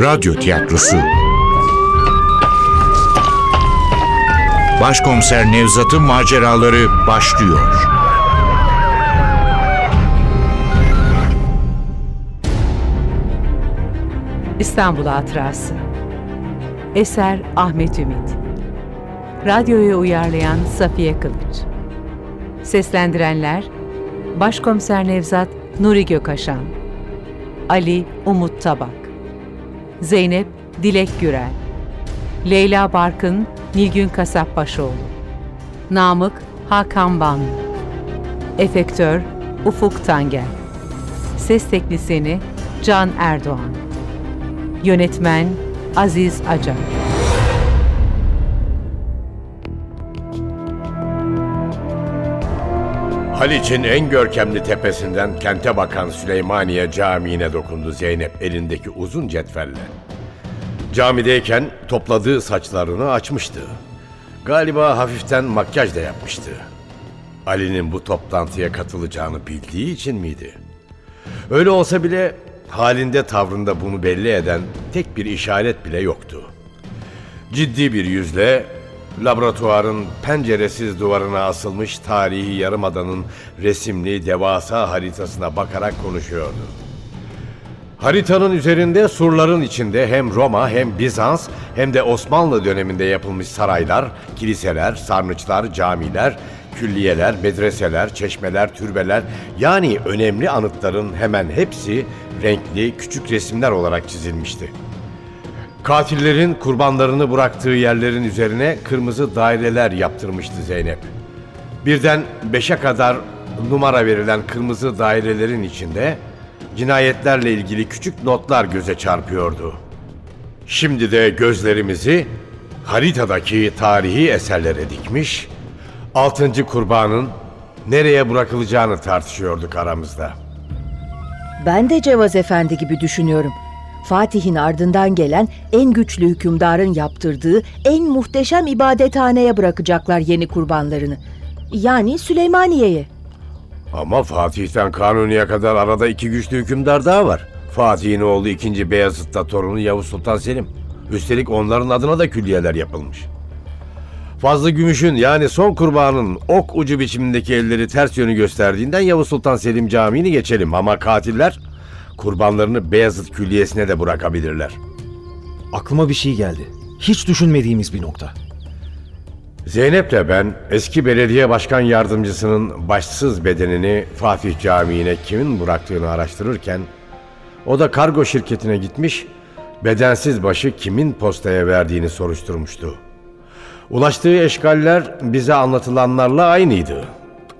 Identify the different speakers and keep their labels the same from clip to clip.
Speaker 1: Radyo tiyatrosu. Başkomiser Nevzat'ın maceraları başlıyor.
Speaker 2: İstanbul Hatırası. Eser Ahmet Ümit. Radyoya uyarlayan Safiye Kılıç. Seslendirenler Başkomiser Nevzat Nuri Gökaşan Ali Umut Tabak Zeynep Dilek Gürel Leyla Barkın Nilgün Kasapbaşoğlu Namık Hakan Banlı Efektör Ufuk Tangel Ses Teknisini Can Erdoğan Yönetmen Aziz Acar
Speaker 3: Haliç'in en görkemli tepesinden kente bakan Süleymaniye Camii'ne dokundu Zeynep elindeki uzun cetvelle. Camideyken topladığı saçlarını açmıştı. Galiba hafiften makyaj da yapmıştı. Ali'nin bu toplantıya katılacağını bildiği için miydi? Öyle olsa bile halinde tavrında bunu belli eden tek bir işaret bile yoktu. Ciddi bir yüzle laboratuvarın penceresiz duvarına asılmış tarihi yarımadanın resimli devasa haritasına bakarak konuşuyordu. Haritanın üzerinde surların içinde hem Roma hem Bizans hem de Osmanlı döneminde yapılmış saraylar, kiliseler, sarnıçlar, camiler, külliyeler, medreseler, çeşmeler, türbeler yani önemli anıtların hemen hepsi renkli küçük resimler olarak çizilmişti. Katillerin kurbanlarını bıraktığı yerlerin üzerine kırmızı daireler yaptırmıştı Zeynep. Birden beşe kadar numara verilen kırmızı dairelerin içinde cinayetlerle ilgili küçük notlar göze çarpıyordu. Şimdi de gözlerimizi haritadaki tarihi eserlere dikmiş, altıncı kurbanın nereye bırakılacağını tartışıyorduk aramızda.
Speaker 4: Ben de Cevaz Efendi gibi düşünüyorum. Fatih'in ardından gelen en güçlü hükümdarın yaptırdığı en muhteşem ibadethaneye bırakacaklar yeni kurbanlarını. Yani Süleymaniye'ye.
Speaker 3: Ama Fatih'ten Kanuni'ye kadar arada iki güçlü hükümdar daha var. Fatih'in oğlu 2. Beyazıt'ta torunu Yavuz Sultan Selim. Üstelik onların adına da külliyeler yapılmış. Fazlı Gümüş'ün yani son kurbanın ok ucu biçimindeki elleri ters yönü gösterdiğinden Yavuz Sultan Selim Camii'ni geçelim ama katiller kurbanlarını Beyazıt Külliyesi'ne de bırakabilirler.
Speaker 5: Aklıma bir şey geldi. Hiç düşünmediğimiz bir nokta.
Speaker 3: Zeynep'le ben eski belediye başkan yardımcısının başsız bedenini Fatih Camii'ne kimin bıraktığını araştırırken o da kargo şirketine gitmiş bedensiz başı kimin postaya verdiğini soruşturmuştu. Ulaştığı eşgaller bize anlatılanlarla aynıydı.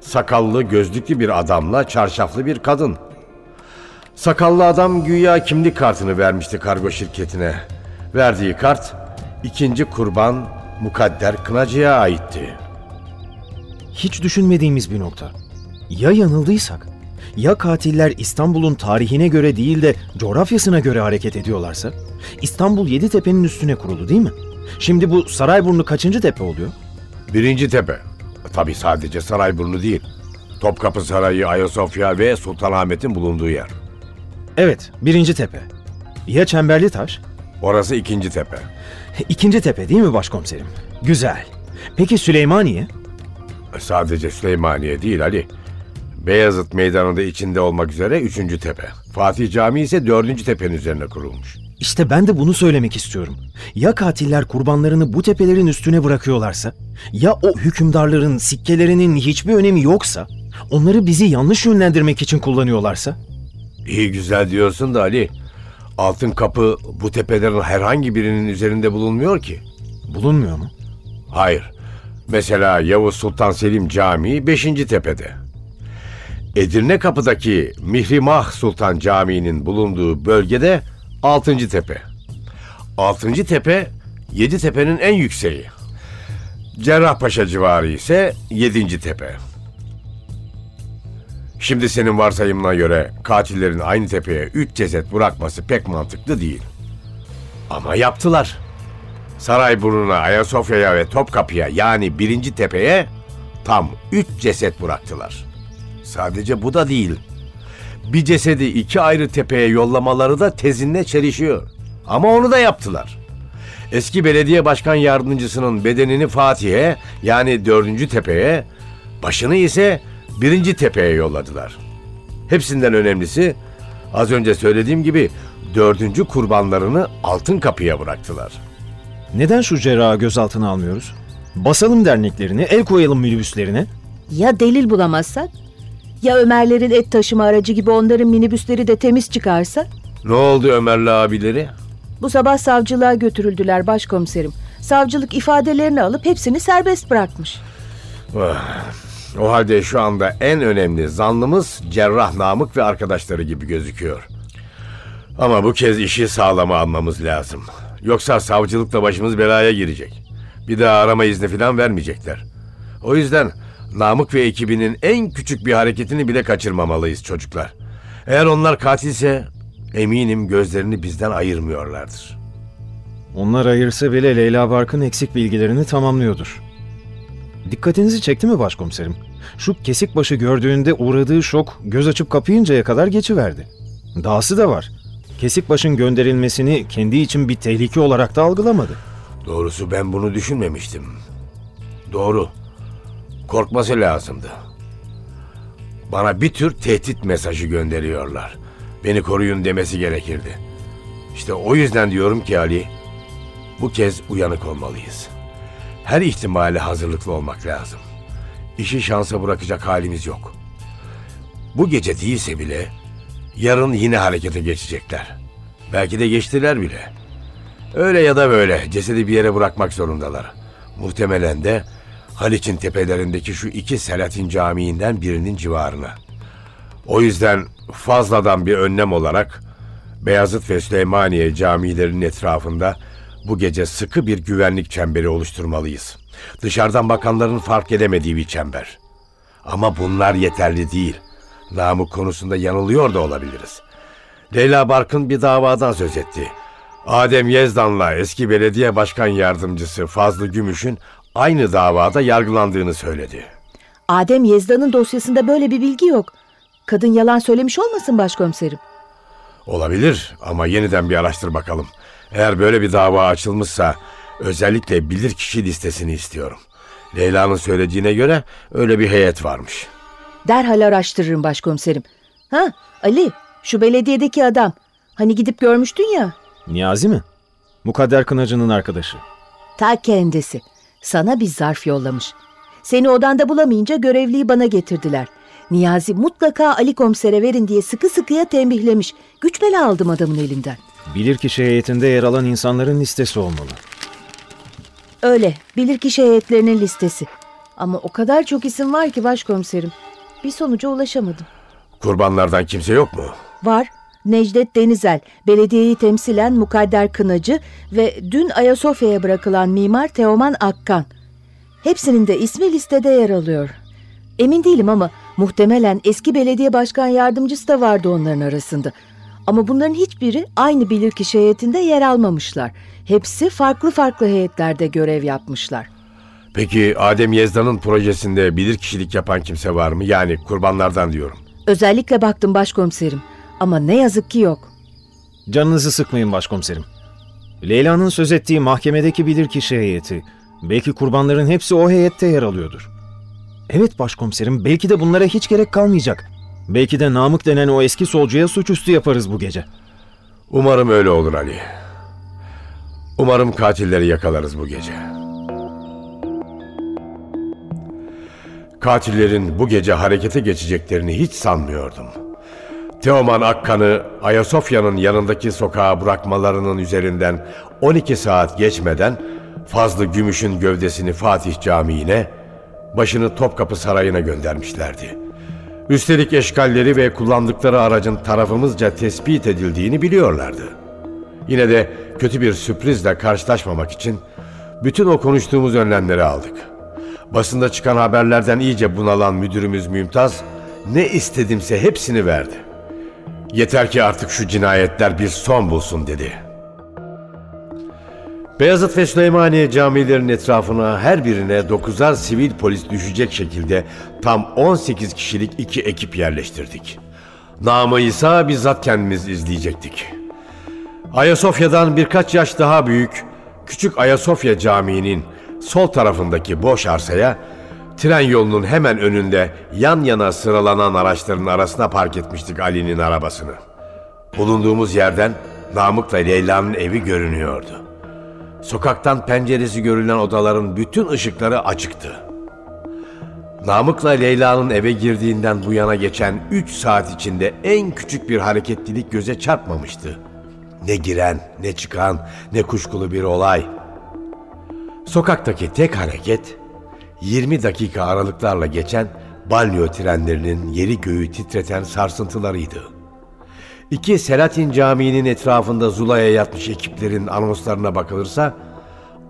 Speaker 3: Sakallı gözlüklü bir adamla çarşaflı bir kadın. Sakallı adam güya kimlik kartını vermişti kargo şirketine. Verdiği kart ikinci kurban Mukadder Kınacı'ya aitti.
Speaker 5: Hiç düşünmediğimiz bir nokta. Ya yanıldıysak? Ya katiller İstanbul'un tarihine göre değil de coğrafyasına göre hareket ediyorlarsa? İstanbul Yeditepe'nin üstüne kurulu değil mi? Şimdi bu Sarayburnu kaçıncı tepe oluyor?
Speaker 3: Birinci tepe. Tabi sadece Sarayburnu değil. Topkapı Sarayı, Ayasofya ve Sultanahmet'in bulunduğu yer.
Speaker 5: Evet, birinci tepe. Ya Çemberli Taş?
Speaker 3: Orası ikinci tepe.
Speaker 5: İkinci tepe değil mi başkomiserim? Güzel. Peki Süleymaniye?
Speaker 3: Sadece Süleymaniye değil Ali. Beyazıt Meydanı'nda içinde olmak üzere üçüncü tepe. Fatih Camii ise dördüncü tepenin üzerine kurulmuş.
Speaker 5: İşte ben de bunu söylemek istiyorum. Ya katiller kurbanlarını bu tepelerin üstüne bırakıyorlarsa? Ya o hükümdarların sikkelerinin hiçbir önemi yoksa? Onları bizi yanlış yönlendirmek için kullanıyorlarsa?
Speaker 3: İyi güzel diyorsun da Ali. Altın kapı bu tepelerin herhangi birinin üzerinde bulunmuyor ki.
Speaker 5: Bulunmuyor mu?
Speaker 3: Hayır. Mesela Yavuz Sultan Selim Camii 5. tepede. Edirne Kapı'daki Mihrimah Sultan Camii'nin bulunduğu bölgede 6. tepe. 6. tepe 7 tepenin en yükseği. Cerrahpaşa civarı ise 7. tepe. Şimdi senin varsayımına göre katillerin aynı tepeye 3 ceset bırakması pek mantıklı değil. Ama yaptılar. Sarayburnu'na, Ayasofya'ya ve Topkapı'ya yani birinci tepeye tam üç ceset bıraktılar. Sadece bu da değil. Bir cesedi iki ayrı tepeye yollamaları da tezinle çelişiyor. Ama onu da yaptılar. Eski belediye başkan yardımcısının bedenini Fatih'e yani dördüncü tepeye, başını ise birinci tepeye yolladılar. Hepsinden önemlisi az önce söylediğim gibi dördüncü kurbanlarını altın kapıya bıraktılar.
Speaker 5: Neden şu cerrahı gözaltına almıyoruz? Basalım derneklerini, el koyalım minibüslerine.
Speaker 4: Ya delil bulamazsak? Ya Ömerlerin et taşıma aracı gibi onların minibüsleri de temiz çıkarsa?
Speaker 3: Ne oldu Ömerli abileri?
Speaker 4: Bu sabah savcılığa götürüldüler başkomiserim. Savcılık ifadelerini alıp hepsini serbest bırakmış.
Speaker 3: O halde şu anda en önemli zanlımız Cerrah Namık ve arkadaşları gibi gözüküyor. Ama bu kez işi sağlama almamız lazım. Yoksa savcılıkla başımız belaya girecek. Bir daha arama izni falan vermeyecekler. O yüzden Namık ve ekibinin en küçük bir hareketini bile kaçırmamalıyız çocuklar. Eğer onlar katilse eminim gözlerini bizden ayırmıyorlardır.
Speaker 5: Onlar ayırsa bile Leyla Barkın eksik bilgilerini tamamlıyordur. Dikkatinizi çekti mi başkomiserim? Şu kesik başı gördüğünde uğradığı şok göz açıp kapayıncaya kadar geçiverdi. Dahası da var. Kesik başın gönderilmesini kendi için bir tehlike olarak da algılamadı.
Speaker 3: Doğrusu ben bunu düşünmemiştim. Doğru. Korkması lazımdı. Bana bir tür tehdit mesajı gönderiyorlar. Beni koruyun demesi gerekirdi. İşte o yüzden diyorum ki Ali, bu kez uyanık olmalıyız. Her ihtimale hazırlıklı olmak lazım. İşi şansa bırakacak halimiz yok. Bu gece değilse bile yarın yine harekete geçecekler. Belki de geçtiler bile. Öyle ya da böyle cesedi bir yere bırakmak zorundalar. Muhtemelen de Haliç'in tepelerindeki şu iki Selatin Camii'nden birinin civarına. O yüzden fazladan bir önlem olarak Beyazıt ve Süleymaniye camilerinin etrafında bu gece sıkı bir güvenlik çemberi oluşturmalıyız. Dışarıdan bakanların fark edemediği bir çember. Ama bunlar yeterli değil. Namık konusunda yanılıyor da olabiliriz. Leyla Barkın bir davadan söz etti. Adem Yezdan'la eski belediye başkan yardımcısı Fazlı Gümüş'ün aynı davada yargılandığını söyledi.
Speaker 4: Adem Yezda'nın dosyasında böyle bir bilgi yok. Kadın yalan söylemiş olmasın başkomiserim?
Speaker 3: Olabilir ama yeniden bir araştır bakalım. Eğer böyle bir dava açılmışsa özellikle bilirkişi listesini istiyorum. Leyla'nın söylediğine göre öyle bir heyet varmış.
Speaker 4: Derhal araştırırım başkomiserim. Ha Ali şu belediyedeki adam. Hani gidip görmüştün ya.
Speaker 5: Niyazi mi? Mukadder Kınacı'nın arkadaşı.
Speaker 4: Ta kendisi. Sana bir zarf yollamış. Seni odanda bulamayınca görevliyi bana getirdiler. Niyazi mutlaka Ali komisere verin diye sıkı sıkıya tembihlemiş. Güç bela aldım adamın elinden.
Speaker 5: Bilirkişi heyetinde yer alan insanların listesi olmalı.
Speaker 4: Öyle, bilirkişi heyetlerinin listesi. Ama o kadar çok isim var ki başkomiserim. Bir sonuca ulaşamadım.
Speaker 3: Kurbanlardan kimse yok mu?
Speaker 4: Var, Necdet Denizel, belediyeyi temsilen Mukadder Kınacı ve dün Ayasofya'ya bırakılan mimar Teoman Akkan. Hepsinin de ismi listede yer alıyor. Emin değilim ama muhtemelen eski belediye başkan yardımcısı da vardı onların arasında. Ama bunların hiçbiri aynı bilirkişi heyetinde yer almamışlar. Hepsi farklı farklı heyetlerde görev yapmışlar.
Speaker 3: Peki Adem Yezdan'ın projesinde bilirkişilik yapan kimse var mı? Yani kurbanlardan diyorum.
Speaker 4: Özellikle baktım başkomiserim ama ne yazık ki yok.
Speaker 5: Canınızı sıkmayın başkomiserim. Leyla'nın söz ettiği mahkemedeki bilirkişi heyeti. Belki kurbanların hepsi o heyette yer alıyordur. Evet başkomiserim belki de bunlara hiç gerek kalmayacak. Belki de Namık denen o eski solcuya suçüstü yaparız bu gece.
Speaker 3: Umarım öyle olur Ali. Umarım katilleri yakalarız bu gece. Katillerin bu gece harekete geçeceklerini hiç sanmıyordum. Teoman Akkan'ı Ayasofya'nın yanındaki sokağa bırakmalarının üzerinden 12 saat geçmeden Fazlı Gümüş'ün gövdesini Fatih Camii'ne, başını Topkapı Sarayı'na göndermişlerdi. Üstelik eşkalleri ve kullandıkları aracın tarafımızca tespit edildiğini biliyorlardı. Yine de kötü bir sürprizle karşılaşmamak için bütün o konuştuğumuz önlemleri aldık. Basında çıkan haberlerden iyice bunalan müdürümüz Mümtaz ne istedimse hepsini verdi. Yeter ki artık şu cinayetler bir son bulsun dedi. Beyazıt ve Süleymaniye camilerinin etrafına her birine dokuzar sivil polis düşecek şekilde tam 18 kişilik iki ekip yerleştirdik. Namı İsa bizzat kendimiz izleyecektik. Ayasofya'dan birkaç yaş daha büyük Küçük Ayasofya Camii'nin sol tarafındaki boş arsaya tren yolunun hemen önünde yan yana sıralanan araçların arasına park etmiştik Ali'nin arabasını. Bulunduğumuz yerden Namık'la Leyla'nın evi görünüyordu. Sokaktan penceresi görülen odaların bütün ışıkları açıktı. Namık'la Leyla'nın eve girdiğinden bu yana geçen 3 saat içinde en küçük bir hareketlilik göze çarpmamıştı. Ne giren, ne çıkan, ne kuşkulu bir olay. Sokaktaki tek hareket 20 dakika aralıklarla geçen banyo trenlerinin yeri göğü titreten sarsıntılarıydı. İki Selatin Camii'nin etrafında zulaya yatmış ekiplerin anonslarına bakılırsa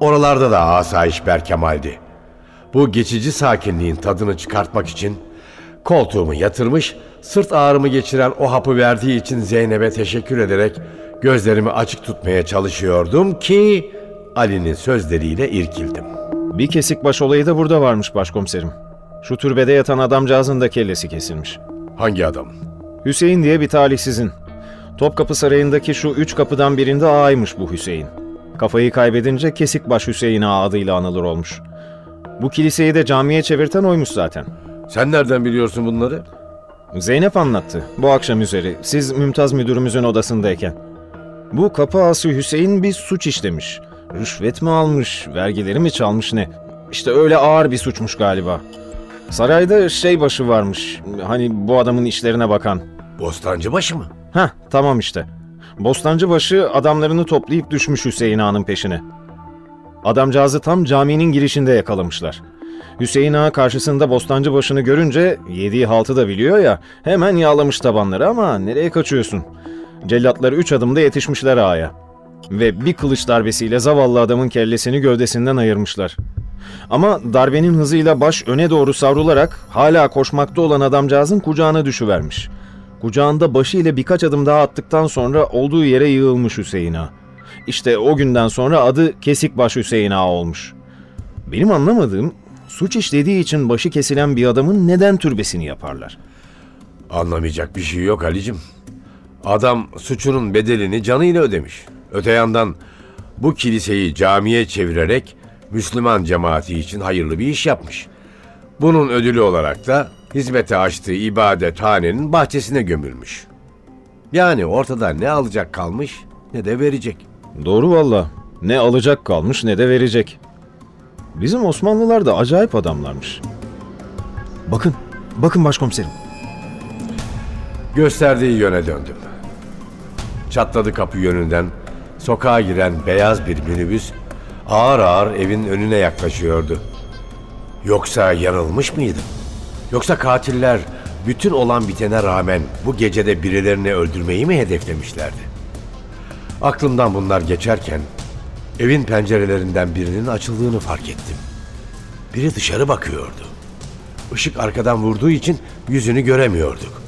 Speaker 3: oralarda da asayiş berkemaldi. Bu geçici sakinliğin tadını çıkartmak için koltuğumu yatırmış, sırt ağrımı geçiren o hapı verdiği için Zeynep'e teşekkür ederek gözlerimi açık tutmaya çalışıyordum ki Ali'nin sözleriyle irkildim.
Speaker 5: Bir kesik baş olayı da burada varmış başkomiserim. Şu türbede yatan adamcağızın da kellesi kesilmiş.
Speaker 3: Hangi adam?
Speaker 5: Hüseyin diye bir talihsizin. Topkapı Sarayı'ndaki şu üç kapıdan birinde ağaymış bu Hüseyin. Kafayı kaybedince Kesikbaş Hüseyin ağa adıyla anılır olmuş. Bu kiliseyi de camiye çevirten oymuş zaten.
Speaker 3: Sen nereden biliyorsun bunları?
Speaker 5: Zeynep anlattı bu akşam üzeri siz Mümtaz müdürümüzün odasındayken. Bu kapı ağası Hüseyin bir suç işlemiş. Rüşvet mi almış, vergileri mi çalmış ne? İşte öyle ağır bir suçmuş galiba. Sarayda şey başı varmış. Hani bu adamın işlerine bakan.
Speaker 3: Bostancıbaşı mı?
Speaker 5: Heh tamam işte. Bostancıbaşı adamlarını toplayıp düşmüş Hüseyin Ağa'nın peşine. Adamcağızı tam caminin girişinde yakalamışlar. Hüseyin Ağa karşısında Bostancıbaşı'nı görünce yediği haltı da biliyor ya hemen yağlamış tabanları ama nereye kaçıyorsun? Cellatlar üç adımda yetişmişler Ağa'ya. Ve bir kılıç darbesiyle zavallı adamın kellesini gövdesinden ayırmışlar. Ama darbenin hızıyla baş öne doğru savrularak hala koşmakta olan adamcağızın kucağına düşüvermiş. Kucağında başıyla birkaç adım daha attıktan sonra olduğu yere yığılmış Hüseyin Ağa. İşte o günden sonra adı Kesikbaş Hüseyin Ağa olmuş. Benim anlamadığım suç işlediği için başı kesilen bir adamın neden türbesini yaparlar?
Speaker 3: Anlamayacak bir şey yok Ali'cim. Adam suçunun bedelini canıyla ödemiş. Öte yandan bu kiliseyi camiye çevirerek Müslüman cemaati için hayırlı bir iş yapmış. Bunun ödülü olarak da hizmete açtığı ibadethanenin bahçesine gömülmüş. Yani ortada ne alacak kalmış ne de verecek.
Speaker 5: Doğru valla. Ne alacak kalmış ne de verecek. Bizim Osmanlılar da acayip adamlarmış. Bakın, bakın başkomiserim.
Speaker 3: Gösterdiği yöne döndüm. Çatladı kapı yönünden sokağa giren beyaz bir minibüs ağır ağır evin önüne yaklaşıyordu. Yoksa yanılmış mıydım? Yoksa katiller bütün olan bitene rağmen bu gecede birilerini öldürmeyi mi hedeflemişlerdi? Aklımdan bunlar geçerken evin pencerelerinden birinin açıldığını fark ettim. Biri dışarı bakıyordu. Işık arkadan vurduğu için yüzünü göremiyorduk.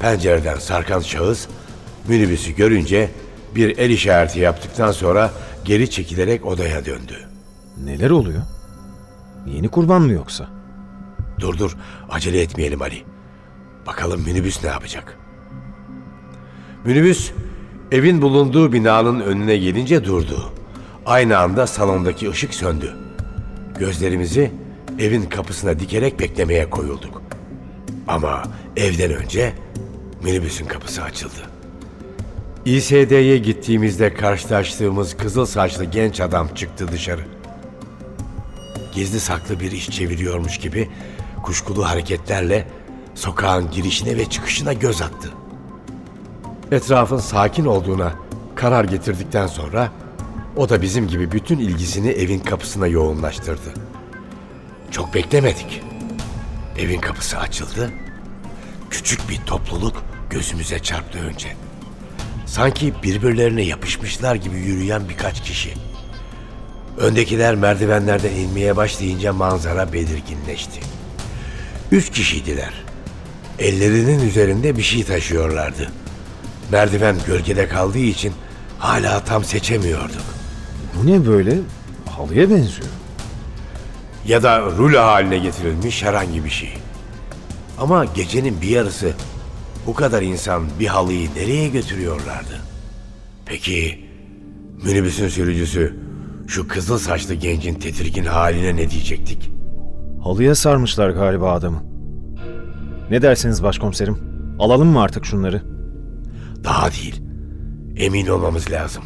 Speaker 3: Pencereden sarkan şahıs minibüsü görünce bir el işareti yaptıktan sonra geri çekilerek odaya döndü.
Speaker 5: Neler oluyor? Yeni kurban mı yoksa?
Speaker 3: Dur dur acele etmeyelim Ali. Bakalım minibüs ne yapacak? Minibüs evin bulunduğu binanın önüne gelince durdu. Aynı anda salondaki ışık söndü. Gözlerimizi evin kapısına dikerek beklemeye koyulduk. Ama evden önce minibüsün kapısı açıldı. İSD'ye gittiğimizde karşılaştığımız kızıl saçlı genç adam çıktı dışarı. Gizli saklı bir iş çeviriyormuş gibi kuşkulu hareketlerle sokağın girişine ve çıkışına göz attı. Etrafın sakin olduğuna karar getirdikten sonra o da bizim gibi bütün ilgisini evin kapısına yoğunlaştırdı. Çok beklemedik. Evin kapısı açıldı. Küçük bir topluluk gözümüze çarptı önce. Sanki birbirlerine yapışmışlar gibi yürüyen birkaç kişi. Öndekiler merdivenlerden inmeye başlayınca manzara belirginleşti. Üç kişiydiler. Ellerinin üzerinde bir şey taşıyorlardı. Merdiven gölgede kaldığı için hala tam seçemiyorduk.
Speaker 5: Bu ne böyle? Halıya benziyor.
Speaker 3: Ya da rulo haline getirilmiş herhangi bir şey. Ama gecenin bir yarısı bu kadar insan bir halıyı nereye götürüyorlardı? Peki minibüsün sürücüsü şu kızıl saçlı gencin tedirgin haline ne diyecektik?
Speaker 5: Halıya sarmışlar galiba adamı. Ne dersiniz başkomiserim? Alalım mı artık şunları?
Speaker 3: Daha değil. Emin olmamız lazım.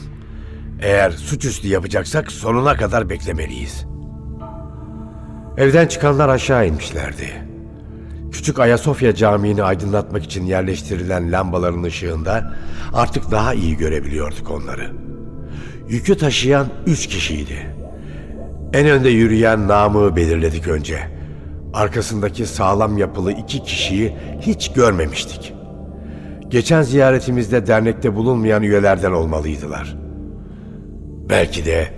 Speaker 3: Eğer suçüstü yapacaksak sonuna kadar beklemeliyiz. Evden çıkanlar aşağı inmişlerdi. Küçük Ayasofya Camii'ni aydınlatmak için yerleştirilen lambaların ışığında artık daha iyi görebiliyorduk onları. Yükü taşıyan üç kişiydi. En önde yürüyen Namık'ı belirledik önce. Arkasındaki sağlam yapılı iki kişiyi hiç görmemiştik. Geçen ziyaretimizde dernekte bulunmayan üyelerden olmalıydılar. Belki de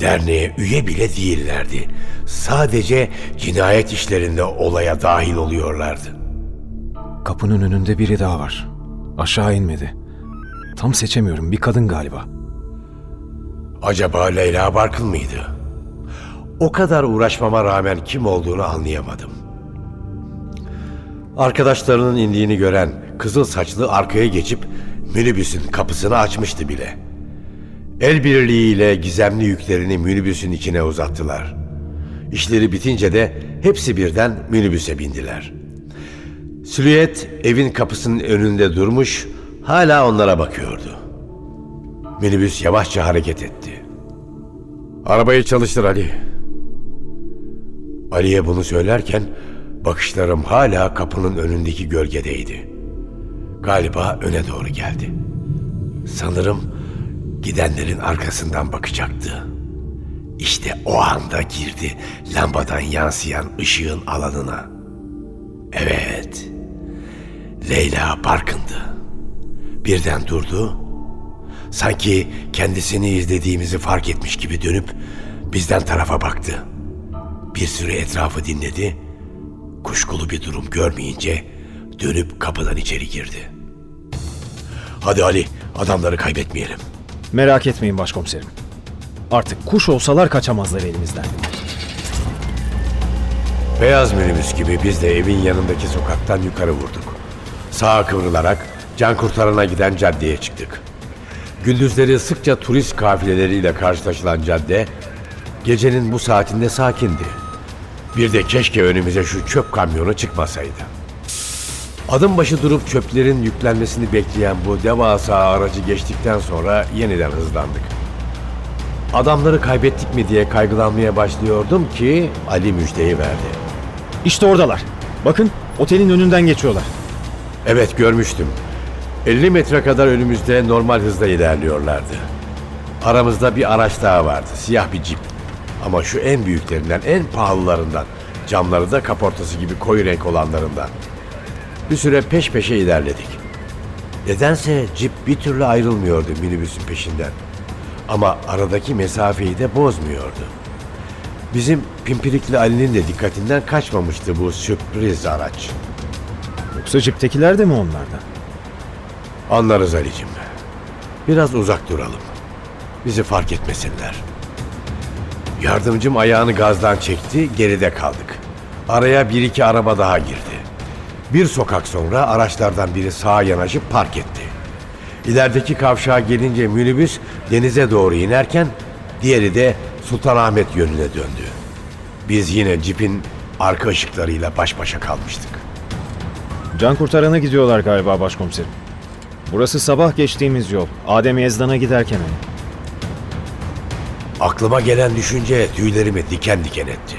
Speaker 3: derneğe üye bile değillerdi. Sadece cinayet işlerinde olaya dahil oluyorlardı.
Speaker 5: Kapının önünde biri daha var. Aşağı inmedi. Tam seçemiyorum. Bir kadın galiba.
Speaker 3: Acaba Leyla Barkın mıydı? O kadar uğraşmama rağmen kim olduğunu anlayamadım. Arkadaşlarının indiğini gören kızıl saçlı arkaya geçip minibüsün kapısını açmıştı bile. El birliğiyle gizemli yüklerini minibüsün içine uzattılar. İşleri bitince de hepsi birden minibüse bindiler. Silüet evin kapısının önünde durmuş, hala onlara bakıyordu. Minibüs yavaşça hareket etti. Arabayı çalıştır Ali. Ali'ye bunu söylerken bakışlarım hala kapının önündeki gölgedeydi. Galiba öne doğru geldi. Sanırım gidenlerin arkasından bakacaktı. İşte o anda girdi lambadan yansıyan ışığın alanına. Evet. Leyla Barkın'dı. Birden durdu. Sanki kendisini izlediğimizi fark etmiş gibi dönüp bizden tarafa baktı. Bir süre etrafı dinledi. Kuşkulu bir durum görmeyince dönüp kapıdan içeri girdi. Hadi Ali, adamları kaybetmeyelim.
Speaker 5: Merak etmeyin başkomiserim. Artık kuş olsalar kaçamazlar elimizden.
Speaker 3: Beyaz minibüs gibi biz de evin yanındaki sokaktan yukarı vurduk. Sağa kıvrılarak can kurtarana giden caddeye çıktık. Gündüzleri sıkça turist kafileleriyle karşılaşılan cadde gecenin bu saatinde sakindi. Bir de keşke önümüze şu çöp kamyonu çıkmasaydı. Adım başı durup çöplerin yüklenmesini bekleyen bu devasa aracı geçtikten sonra yeniden hızlandık. Adamları kaybettik mi diye kaygılanmaya başlıyordum ki Ali müjdeyi verdi.
Speaker 5: İşte oradalar. Bakın otelin önünden geçiyorlar.
Speaker 3: Evet görmüştüm. 50 metre kadar önümüzde normal hızla ilerliyorlardı. Aramızda bir araç daha vardı. Siyah bir cip. Ama şu en büyüklerinden, en pahalılarından. Camları da kaportası gibi koyu renk olanlarından. Bir süre peş peşe ilerledik. Nedense cip bir türlü ayrılmıyordu minibüsün peşinden. Ama aradaki mesafeyi de bozmuyordu. Bizim pimpirikli Ali'nin de dikkatinden kaçmamıştı bu sürpriz araç.
Speaker 5: Yoksa ciptekiler de mi onlardan?
Speaker 3: Anlarız Ali'cim. Biraz uzak duralım. Bizi fark etmesinler. Yardımcım ayağını gazdan çekti, geride kaldık. Araya bir iki araba daha girdi. Bir sokak sonra araçlardan biri sağa yanaşıp park etti. İlerideki kavşağa gelince minibüs denize doğru inerken diğeri de Sultanahmet yönüne döndü. Biz yine cipin arka ışıklarıyla baş başa kalmıştık.
Speaker 5: Can kurtarana gidiyorlar galiba başkomiserim. Burası sabah geçtiğimiz yol. Adem Yazdan'a giderken hani.
Speaker 3: Aklıma gelen düşünce tüylerimi diken diken etti.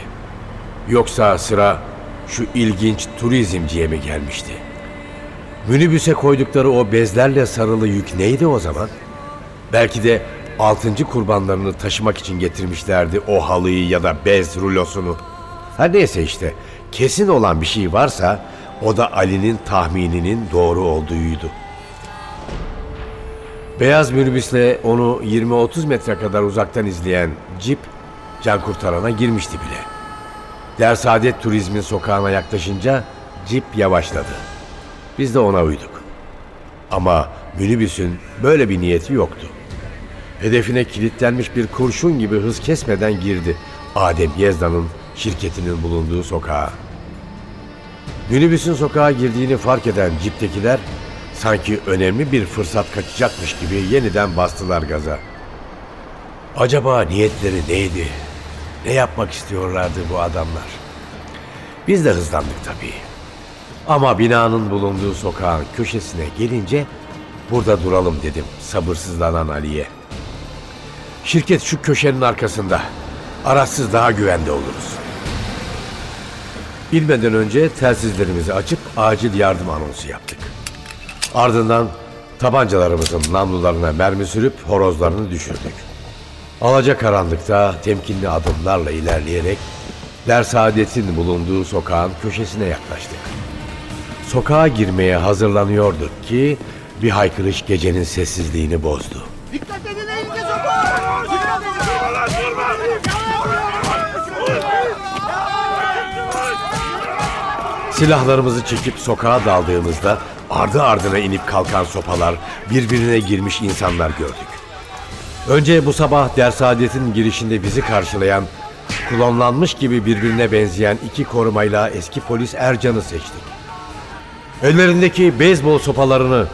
Speaker 3: Yoksa sıra şu ilginç turizmciye mi gelmişti? Minibüse koydukları o bezlerle sarılı yük neydi o zaman? Belki de altıncı kurbanlarını taşımak için getirmişlerdi o halıyı ya da bez rulosunu. Her neyse işte kesin olan bir şey varsa o da Ali'nin tahmininin doğru olduğuydu. Beyaz minibüsle onu 20-30 metre kadar uzaktan izleyen cip can kurtarana girmişti bile. Dersaadet Turizm'in sokağına yaklaşınca cip yavaşladı. Biz de ona uyduk. Ama minibüsün böyle bir niyeti yoktu. Hedefine kilitlenmiş bir kurşun gibi hız kesmeden girdi Adem Yezda'nın şirketinin bulunduğu sokağa. Minibüsün sokağa girdiğini fark eden ciptekiler Sanki önemli bir fırsat kaçacakmış gibi yeniden bastılar gaza. Acaba niyetleri neydi? Ne yapmak istiyorlardı bu adamlar? Biz de hızlandık tabii. Ama binanın bulunduğu sokağın köşesine gelince burada duralım dedim sabırsızlanan Ali'ye. Şirket şu köşenin arkasında. Araçsız daha güvende oluruz. Bilmeden önce telsizlerimizi açıp acil yardım anonsu yaptık. Ardından tabancalarımızın namlularına mermi sürüp horozlarını düşürdük. Alaca karanlıkta temkinli adımlarla ilerleyerek Dersaadet'in bulunduğu sokağın köşesine yaklaştık. Sokağa girmeye hazırlanıyorduk ki bir haykırış gecenin sessizliğini bozdu. Silahlarımızı çekip sokağa daldığımızda ardı ardına inip kalkan sopalar, birbirine girmiş insanlar gördük. Önce bu sabah Dersaadet'in girişinde bizi karşılayan, klonlanmış gibi birbirine benzeyen iki korumayla eski polis Ercan'ı seçtik. Ellerindeki beyzbol sopalarını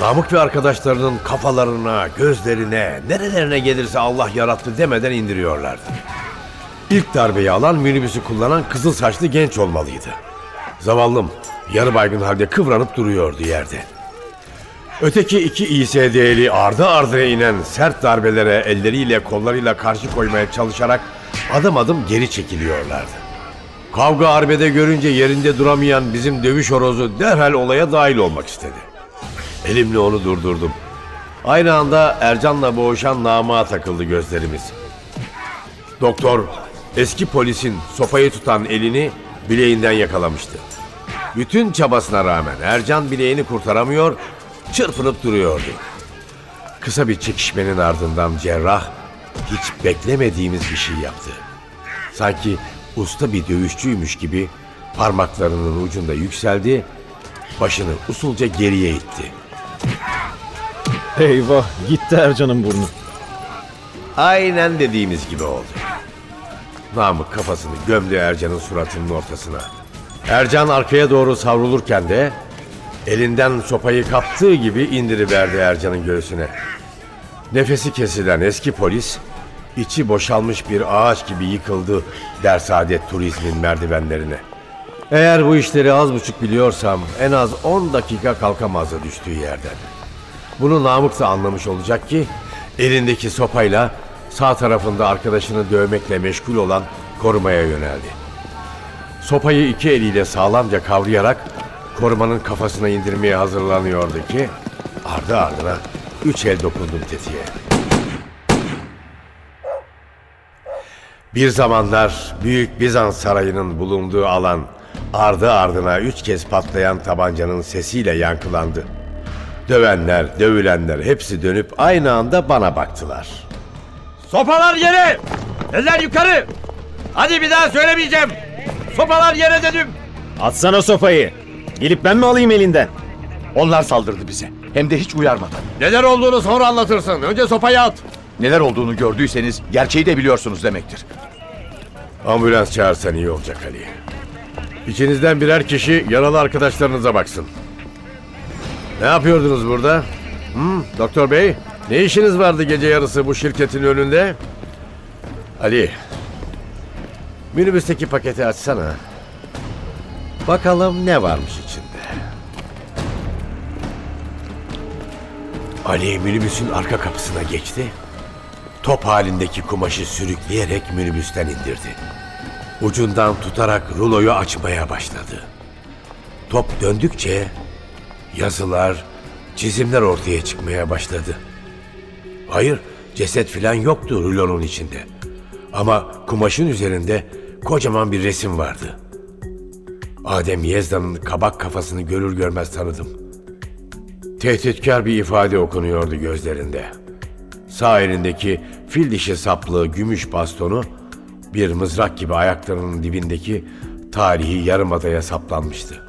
Speaker 3: Namık ve arkadaşlarının kafalarına, gözlerine, nerelerine gelirse Allah yarattı demeden indiriyorlardı. İlk darbeyi alan minibüsü kullanan kızıl saçlı genç olmalıydı. Zavallım yarı baygın halde kıvranıp duruyordu yerde. Öteki iki İSD'li ardı ardına inen sert darbelere elleriyle kollarıyla karşı koymaya çalışarak adım adım geri çekiliyorlardı. Kavga arbede görünce yerinde duramayan bizim dövüş horozu derhal olaya dahil olmak istedi. Elimle onu durdurdum. Aynı anda Ercan'la boğuşan namığa takıldı gözlerimiz. Doktor eski polisin sopayı tutan elini bileğinden yakalamıştı. Bütün çabasına rağmen Ercan bileğini kurtaramıyor, çırpınıp duruyordu. Kısa bir çekişmenin ardından cerrah hiç beklemediğimiz bir şey yaptı. Sanki usta bir dövüşçüymüş gibi parmaklarının ucunda yükseldi, başını usulca geriye itti.
Speaker 5: Eyvah gitti Ercan'ın burnu.
Speaker 3: Aynen dediğimiz gibi oldu. Namık kafasını gömdü Ercan'ın suratının ortasına. Ercan arkaya doğru savrulurken de elinden sopayı kaptığı gibi indiriverdi Ercan'ın göğsüne. Nefesi kesilen eski polis içi boşalmış bir ağaç gibi yıkıldı Dersaadet Turizm'in merdivenlerine. Eğer bu işleri az buçuk biliyorsam en az 10 dakika kalkamazdı düştüğü yerden. Bunu Namık da anlamış olacak ki elindeki sopayla sağ tarafında arkadaşını dövmekle meşgul olan korumaya yöneldi. Sopayı iki eliyle sağlamca kavrayarak korumanın kafasına indirmeye hazırlanıyordu ki ardı ardına üç el dokundum tetiğe. Bir zamanlar Büyük Bizans Sarayı'nın bulunduğu alan ardı ardına üç kez patlayan tabancanın sesiyle yankılandı. Dövenler, dövülenler hepsi dönüp aynı anda bana baktılar. Sopalar yere! Eller yukarı! Hadi bir daha söylemeyeceğim. Sopalar yere dedim.
Speaker 5: Atsana sopayı. Gelip ben mi alayım elinden?
Speaker 6: Onlar saldırdı bize. Hem de hiç uyarmadan.
Speaker 3: Neler olduğunu sonra anlatırsın. Önce sopayı at.
Speaker 6: Neler olduğunu gördüyseniz gerçeği de biliyorsunuz demektir.
Speaker 3: Ambulans çağırsan iyi olacak Ali. İçinizden birer kişi yaralı arkadaşlarınıza baksın. Ne yapıyordunuz burada? Hı, doktor bey, ne işiniz vardı gece yarısı bu şirketin önünde? Ali, minibüsteki paketi açsana. Bakalım ne varmış içinde. Ali minibüsün arka kapısına geçti. Top halindeki kumaşı sürükleyerek minibüsten indirdi. Ucundan tutarak ruloyu açmaya başladı. Top döndükçe yazılar, çizimler ortaya çıkmaya başladı. Hayır, ceset filan yoktu rulonun içinde. Ama kumaşın üzerinde kocaman bir resim vardı. Adem Yezda'nın kabak kafasını görür görmez tanıdım. Tehditkar bir ifade okunuyordu gözlerinde. Sağ elindeki fil dişi saplı gümüş bastonu bir mızrak gibi ayaklarının dibindeki tarihi yarımadaya saplanmıştı.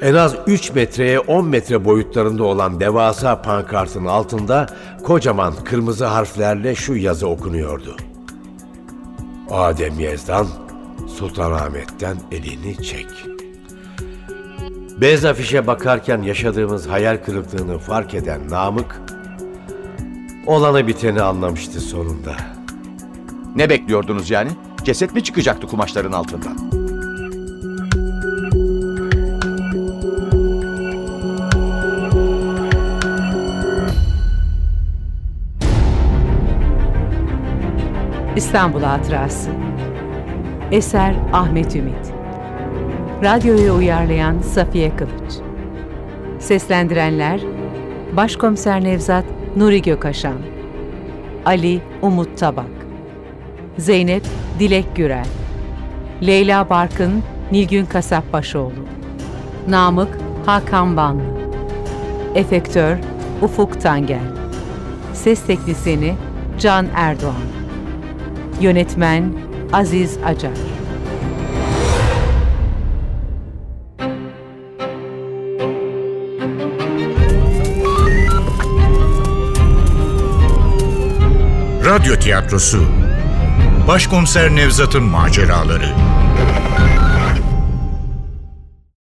Speaker 3: En az 3 metreye 10 metre boyutlarında olan devasa pankartın altında kocaman kırmızı harflerle şu yazı okunuyordu. Adem Yezdan Sultanahmet'ten elini çek. Bez afişe bakarken yaşadığımız hayal kırıklığını fark eden Namık, olanı biteni anlamıştı sonunda.
Speaker 6: Ne bekliyordunuz yani? Ceset mi çıkacaktı kumaşların altından?
Speaker 2: İstanbul Hatırası. Eser Ahmet Ümit. Radyoya uyarlayan Safiye Kılıç. Seslendirenler Başkomiser Nevzat Nuri Gökaşan Ali Umut Tabak Zeynep Dilek Gürel Leyla Barkın Nilgün Kasapbaşoğlu Namık Hakan Banlı Efektör Ufuk Tangel Ses Teknisini Can Erdoğan Yönetmen Aziz Acar.
Speaker 1: Radyo tiyatrosu. Başkomiser Nevzat'ın maceraları